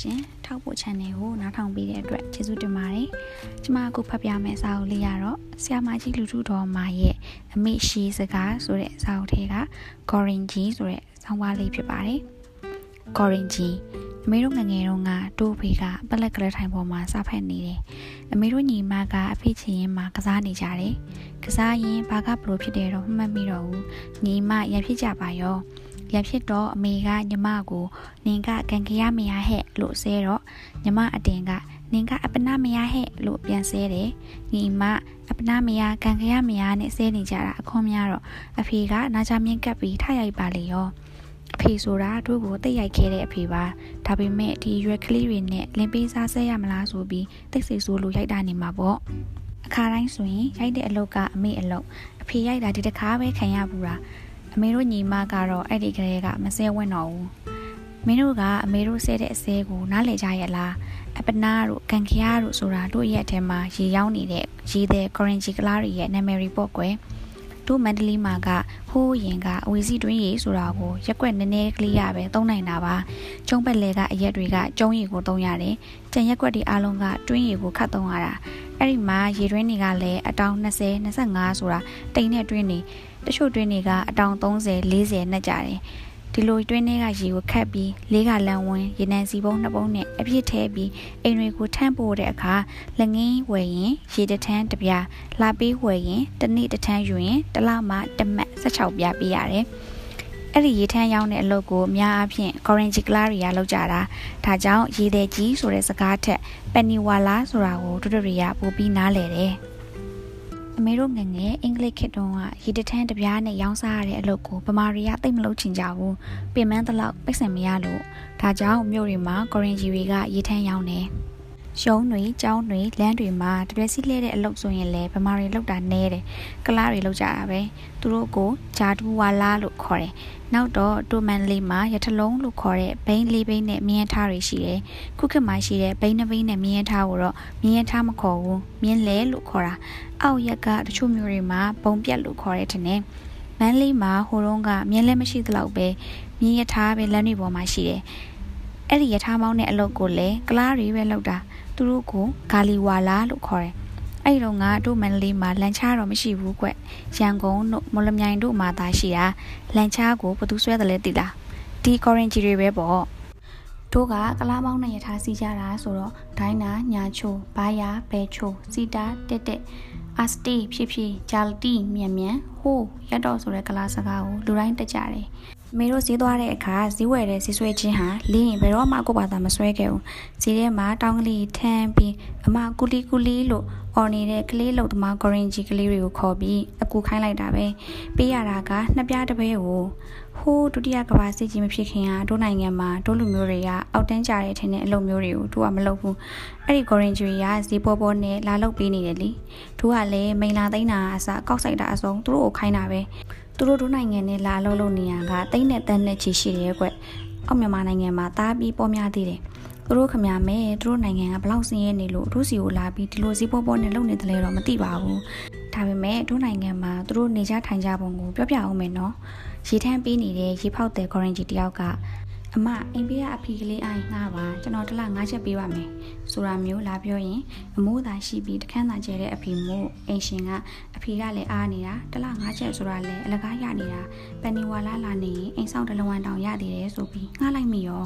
ရှင်ထောက်ပို့ channel ကိုနားထောင်ပေးတဲ့အတွက်ကျေးဇူးတင်ပါတယ်ကျမအခုဖတ်ပြမယ့်စာအုပ်လေးကတော့ဆရာမကြီးလူထုတော်မာရဲ့အမေရှိစကားဆိုတဲ့စာအုပ်ထဲက Gorinji ဆိုတဲ့ဆောင်းပါးလေးဖြစ်ပါတယ် Gorinji အမေတို့ငငယ်တုန်းကတိုးဖေကပလက်ကလေးထိုင်ပေါ်မှာစားဖက်နေတယ်။အမေတို့ညီမကအဖေချင်ရင်မှာကစားနေကြတယ်။ကစားရင်ဘာကဘလို့ဖြစ်တယ်တော့မှတ်မိတော့ဘူး။ညီမရဖြစ်ကြပါရော။ ရဖြစ်တော့အမေကညီမကိုနင်ကကန်ကရမရဟဲ့လို့ဆဲတော့ညီမအတင်ကနင်ကအပနာမရဟဲ့လို့ပြန်ဆဲတယ်။ညီမအပနာမရကန်ကရမရနဲ့ဆဲနေကြတာအခွန်များတော့အဖေကနာချမြင့်ကပ်ပြီးထရိုက်ပါလေရော။အဖေဆိုတာတို့ကိုတိတ်ရိုက်ခဲ့တဲ့အဖေပါဒါပေမဲ့ဒီရွက်ကလေးတွေနဲ့လင်ပေးစားဆက်ရမလားဆိုပြီးတိတ်ဆိတ်ဆိုးလို့ရိုက်တာနေမှာပေါ့အခါတိုင်းဆိုရင်ရိုက်တဲ့အလုပ်ကအမေအလုပ်အဖေရိုက်တာဒီတခါပဲခံရဘူးလား အမေတို့ညီမကတော့အဲ့ဒီကလေးကမစဲဝင့်တော့ဘူးမင်းတို့ကအမေတို့ဆဲတဲ့အစဲကိုနားလေကြရဲ့လားအပနာတို့ကန်ခရတို့ဆိုတာတို့ရဲ့အထက်မှာရေရောက်နေတဲ့ရေတဲ့ currency ကလားတွေရဲ့နာမည် report ကွယ်တို့မန္တလေးမှာကဟိုးရင်ကအဝေစီတွင်းရီဆိုတာကိုရက်ွက်နည်းနည်းကလေးရပဲသုံးနိုင်တာပါကျုံးပက်လေကအရက်တွေကကျုံးရီကိုသုံးရတယ်ကြံရက်ွက်ဒီအားလုံးကတွင်းရီကိုခတ်သုံးရတာအဲ့ဒီမှာရေတွင်းတွေကလည်းအတောင်20 25ဆိုတာတိမ်နဲ့တွင်းနေ တချို့တွင်းတွေကအတောင်30 40နဲ့ကြတယ်ဒီလိုတွင်းထဲကရေကိုခတ်ပြီးလေးကလန်ဝင်ရေနံစီပုံးနှစ်ပုံးနဲ့အပြည့်ထဲပြီးအိမ်တွေကိုထမ်းပို့တဲ့အခါလက်ငင်းဝယ်ရင်ရေတထန်းတစ်ပြားလာပေးဝယ်ရင်တစ်နေ့တစ်ထန်းယူရင်တစ်လမှတစ်မတ်16ပြားပေးရတယ်အဲ့ဒီရေထန်းရောင်းတဲ့အလုပ်ကိုအများအားဖြင့် Orange Claria လောက်ကြတာဒါကြောင့်ရေတဲ့ကြီးဆိုတဲ့စကားထက် Peniwala ဆိုတာကိုတို့တို့တွေကပိုပြီးနားလည်တယ် အမေတို့ငငယ်အင်္ဂလိပ်ခေတ်တုန်းကရေတထန်းတပြားနဲ့ရောင်းစားရတဲ့အလုပ်ကိုဗမာတွေကသိမလုပ်ချင်ကြဘူးပင်မန်းတလောက်ပိတ်ဆံမရလို့ဒါကြောင့်မြို့တွေမှာကော်ရင်ဂျီတွေကရေထန်းရောင်းတယ် ရှုံးတွေကြောင်းတွေလမ်းတွေမှာတပြက်စီလှဲတဲ့အလုပ်ဆိုရင်လည်းဗမာတွေလောက်တာနဲတယ်ကလားတွေလောက်ကြတာပဲသူတို့ကိုဂျာတူဝါလာလို့ခေါ်တယ်နောက်တော့တိုမန်လေးမှာရထလုံးလို့ခေါ်တဲ့ဘိန်းလေးဘိန်းနဲ့မြင်းထားတွေရှိတယ်ခုခေတ်မှာရှိတဲ့ဘိန်းနှဘိန်းနဲ့မြင်းထားကိုတော့မြင်းထားမခေါ်ဘူးမြင်းလဲလို့ခေါ်တာအောက်ရက်ကတချို့မျိုးတွေမှာဘုံပြက်လို့ခေါ်တဲ့တဲ့မန်းလေးမှာဟိုတုန်းကမြင်းလဲမရှိသလောက်ပဲမြင်းရထားပဲလမ်းတွေပေါ်မှာရှိတယ် အဲ့ဒီရထားမောင်းတဲ့အလုပ်ကိုလည်းကလားတွေပဲလုပ်တာသူတို့ကိုဂါလီဝါလာလို့ခေါ်တယ်အဲ့ဒီတော့ငါတို့မန္တလေးမှာလန်ချားတော့မရှိဘူးကွရန်ကုန်တို့မော်လမြိုင်တို့မှာသာရှိတာလန်ချားကိုဘသူဆွဲတယ်လဲသိလားဒီကော်ရင်ဂျီတွေပဲပေါ့တို့ကကလားမောင်းနဲ့ရထားစီးကြတာဆိုတော့ဒိုင်းနာညာချိုဘာယာဘဲချိုစီတာတက်တက်အာစတီဖြည်းဖြည်းဂျာလတီမြန်မြန်ဟိုးရတော့ဆိုတဲ့ကလားစကားကိုလူတိုင်းတက်ကြတယ် မေတို့ဈေးသွားတဲ့အခါဈေးဝယ်တဲ့ဈေးဆွဲချင်းဟာလင်းရင်ဘယ်တော့မှကိုပါတာမဆွဲခဲ့ဘူးဈေးထဲမှာတောင်းကလေးထမ်းပြီးအမကူလီကူလီလို့အော်နေတဲ့ကလေးလုံသမားဂရင်ဂျီကလေးတွေကိုခေါ်ပြီးအကူခိုင်းလိုက်တာပဲပေးရတာကနှစ်ပြားတစ်ပဲကိုဟိုးဒုတိယကမ္ဘာစစ်ကြီးမဖြစ်ခင်ကတို့နိုင်ငံမှာတို့လူမျိုးတွေကအောက်တန်းကြတဲ့ထင်တဲ့အလုပ်မျိုးတွေကိုတို့ကမလုပ်ဘူးအဲ့ဒီဂရင်ဂျီကဈေးပေါ်ပေါ်နဲ့လာလုပ်ပေးနေတယ်လीတို့ကလည်းမိန်လာသိန်းတာအစကောက်ဆိုင်တာအစုံသူတို့ကိုခိုင်းတာပဲ သူတို့တို့နိုင်ငံနဲ့လာလို့လို့နေရကတိတ်နဲ့တန်းနဲ့ချီရှိတယ်ကွ။အောက်မြန်မာနိုင်ငံမှာတားပြီးပေါ်များသေးတယ်။သူတို့ခမရမဲသူတို့နိုင်ငံကဘလောက်စင်းရဲနေလို့တို့စီကိုလာပြီးဒီလိုစီးပေါ်ပေါ်နဲ့လုံနေတယ်လဲတော့မသိပါဘူး။ဒါပေမဲ့တို့နိုင်ငံမှာသူတို့နေကြထိုင်ကြပုံကိုပြောပြအောင်မယ်နော်။ရေထမ်းပေးနေတဲ့ရေဖောက်တဲ့ quarantine တယောက်က အမအိမ်ပေးကအဖီကလေးအိုင်ငှားပါကျွန်တော်တစ်လ၅ချက်ပေးပါမယ် ဆိုတာမျိုးလာပြောရင်အမိုးသာရှိပြီးတခန်းသာကျဲတဲ့အဖီမို့အိမ်ရှင်ကအဖီကလည်းအားနေတာတစ်လ၅ချက်ဆိုတာလည်းအလကားရနေတာပန်နီဝါလာလာနေရင်အိမ်ဆောင်တလဝန်တောင်ရသေးတယ်ဆိုပြီးငှားလိုက်မိရော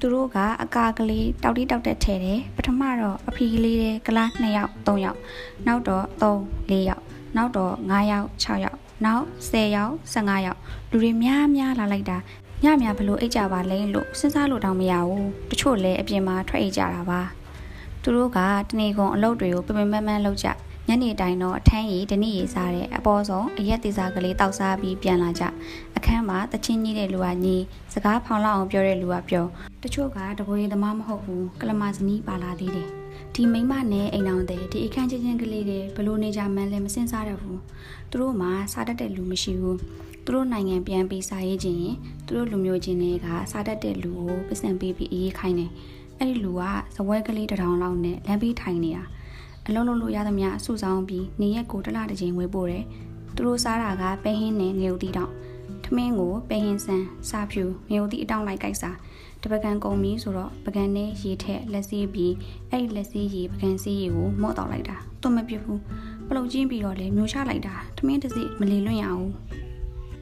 သူတို့ကအကာကလေးတောက်တိတောက်တက်ထဲတယ်ပထမတော့အဖီကလေးတဲ့ကလား2ယောက်3ယောက်နောက်တော့3 4ယောက်နောက်တော့9ယောက်6ယောက်နောက်10ယောက်15ယောက်လူတွေများများလာလိုက်တာညများဘလို့အိတ်ကြပါလဲလို့စဉ်းစားလို့တောင်မရဘူးတချို့လည်းအပြင်မှာထွက်အိတ်ကြတာပါ သူတို့ကတနေကုန်အလုပ်တွေကိုပင်ပန်းပန်းလုပ်ကြညနေတိုင်းတော့အထမ်းရီတနည်းရီစားတဲ့အပေါ်ဆုံးအရက်သေးစားကလေးတောက်စားပြီးပြန်လာကြအခန်းမှာတချင်းကြီးတဲ့လူကညီစကားဖောင်လောက်အောင်ပြောတဲ့လူကပြောတချို့ကတပွေသမားမဟုတ်ဘူးကလမဇနီးပါလာသေးတယ်ဒီမိမနဲ့အိမ်အောင်တဲ့ဒီအခန်းချင်းချင်းကလေးတွေဘလို့နေကြမှန်းလဲမစင်စားတော့ဘူးသူတို့မှစားတတ်တဲ့လူမရှိဘူးသူတို့နိုင်ငံပြန်ပြီးစာရေးခြင်းရင်သူတို့လူမျိုးချင်းတွေကစားတတ်တဲ့လူကိုပတ်စံပေးပြီးအေးခိုင်းတယ် အဲ့ဒီလူကဇပွဲကလေးတစ်ထောင်လောက်နဲ့လမ်းပြီးထိုင်နေတာအလုံးလုံးလို့ရသမျှစုဆောင်းပြီးနေရက်ကိုတစ်လတစ်ချိန်ဝေပို့တယ်သူတို့စားတာကပဲဟင်းနဲ့ငရုတ်တီတောင်ထမင်းကိုပဲဟင်းဆန်စာဖြူမြို့သည့်အတောင်လိုက်ကြိုက်စာတပကံကုန်ပြီဆိုတော့ပကံနဲ့ရေထက်လက်စီးပြီးအဲ့ဒီလက်စီးရေပကံစီးရေကိုမော့တော့လိုက်တာတွမပြဘူးပလုတ်ချင်းပြီးတော့လေမျိုးချလိုက်တာထမင်းတစ်စီမလီလွင့်ရအောင်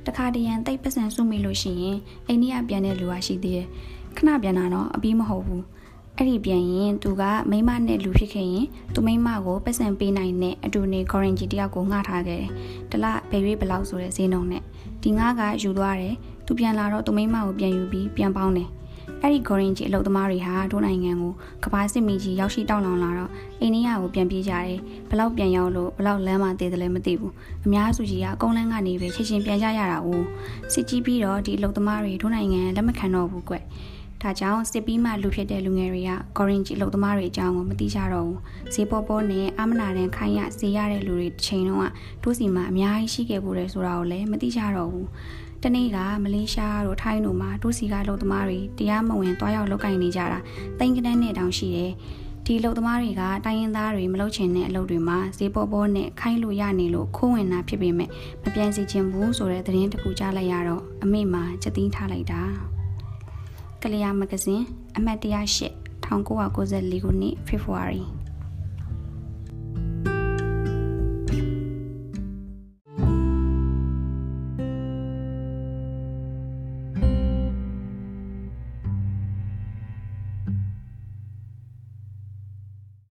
တခါတရံတိတ်ပစံစုမိလို့ရှိရင်အိန္ဒိယပြန်တဲ့လူကရှိသေးတယ်ခဏပြန်တာတော့အပြီးမဟုတ်ဘူး အဲ့ဒီပြန်ရင်သူကမိမနဲ့လူဖြစ်ခဲ့ရင်သူမိမကိုပတ်စံပေးနိုင်တဲ့အတူနေ quarantine တယောက်ကိုငှားထားခဲ့တယ်။တလဘယ်ရွေးဘလောက်ဆိုတဲ့ဈေးနှုန်းနဲ့ဒီငှားကယူသွားတယ်။သူပြန်လာတော့သူမိမကိုပြန်ယူပြီးပြန်ပေါင်းတယ်။အဲ့ဒီ quarantine အလုပ်သမားတွေဟာတို့နိုင်ငံကိုကဘာစစ်မီကြီးရောက်ရှိတောင်းလောင်လာတော့အိန္ဒိယကိုပြန်ပြေးကြတယ်။ဘလောက်ပြန်ရောက်လို့ဘလောက်လမ်းမှာတည်တယ်လည်းမသိဘူး။အများစုကြီးကအကုန်လန်းကနေပဲချက်ချင်းပြန်ကြရတာ哦။စစ်ကြီးပြီးတော့ဒီအလုပ်သမားတွေတို့နိုင်ငံလက်မခံတော့ဘူးကွ။ ဒါကြောင့်စစ်ပြီးမှလူဖြစ်တဲ့လူငယ်တွေကကော်ရင်ဂျီအလုပ်သမားတွေအကြောင်းကိုမသိကြတော့ဘူးဈေးပေါ်ပေါ်နဲ့အမနာတန်ခိုင်းရဈေးရတဲ့လူတွေတစ်ချိန်လုံးကတို့စီမှာအများကြီးရှိခဲ့ဘူးလေဆိုတာကိုလည်းမသိကြတော့ဘူးတနေ့ကမလေးရှားတို့ထိုင်းတို့မှာတို့စီကအလုပ်သမားတွေတရားမဝင်တွားရောက်လောက်ကင်နေကြတာတိန်ကနန်းနဲ့တောင်ရှိတယ်ဒီအလုပ်သမားတွေကတိုင်းရင်းသားတွေမလုပ်ချင်တဲ့အလုပ်တွေမှာဈေးပေါ်ပေါ်နဲ့ခိုင်းလို့ရနေလို့ခိုးဝင်တာဖြစ်ပေမဲ့မပြန်စီချင်ဘူးဆိုတဲ့သတင်းတစ်ခုကြားလိုက်ရတော့အမေမှာချက်သိမ်းထားလိုက်တာ ကလျာမဂဇင်းအမှတ်108 1994ခုနှစ်ဖေဖော်ဝါရီ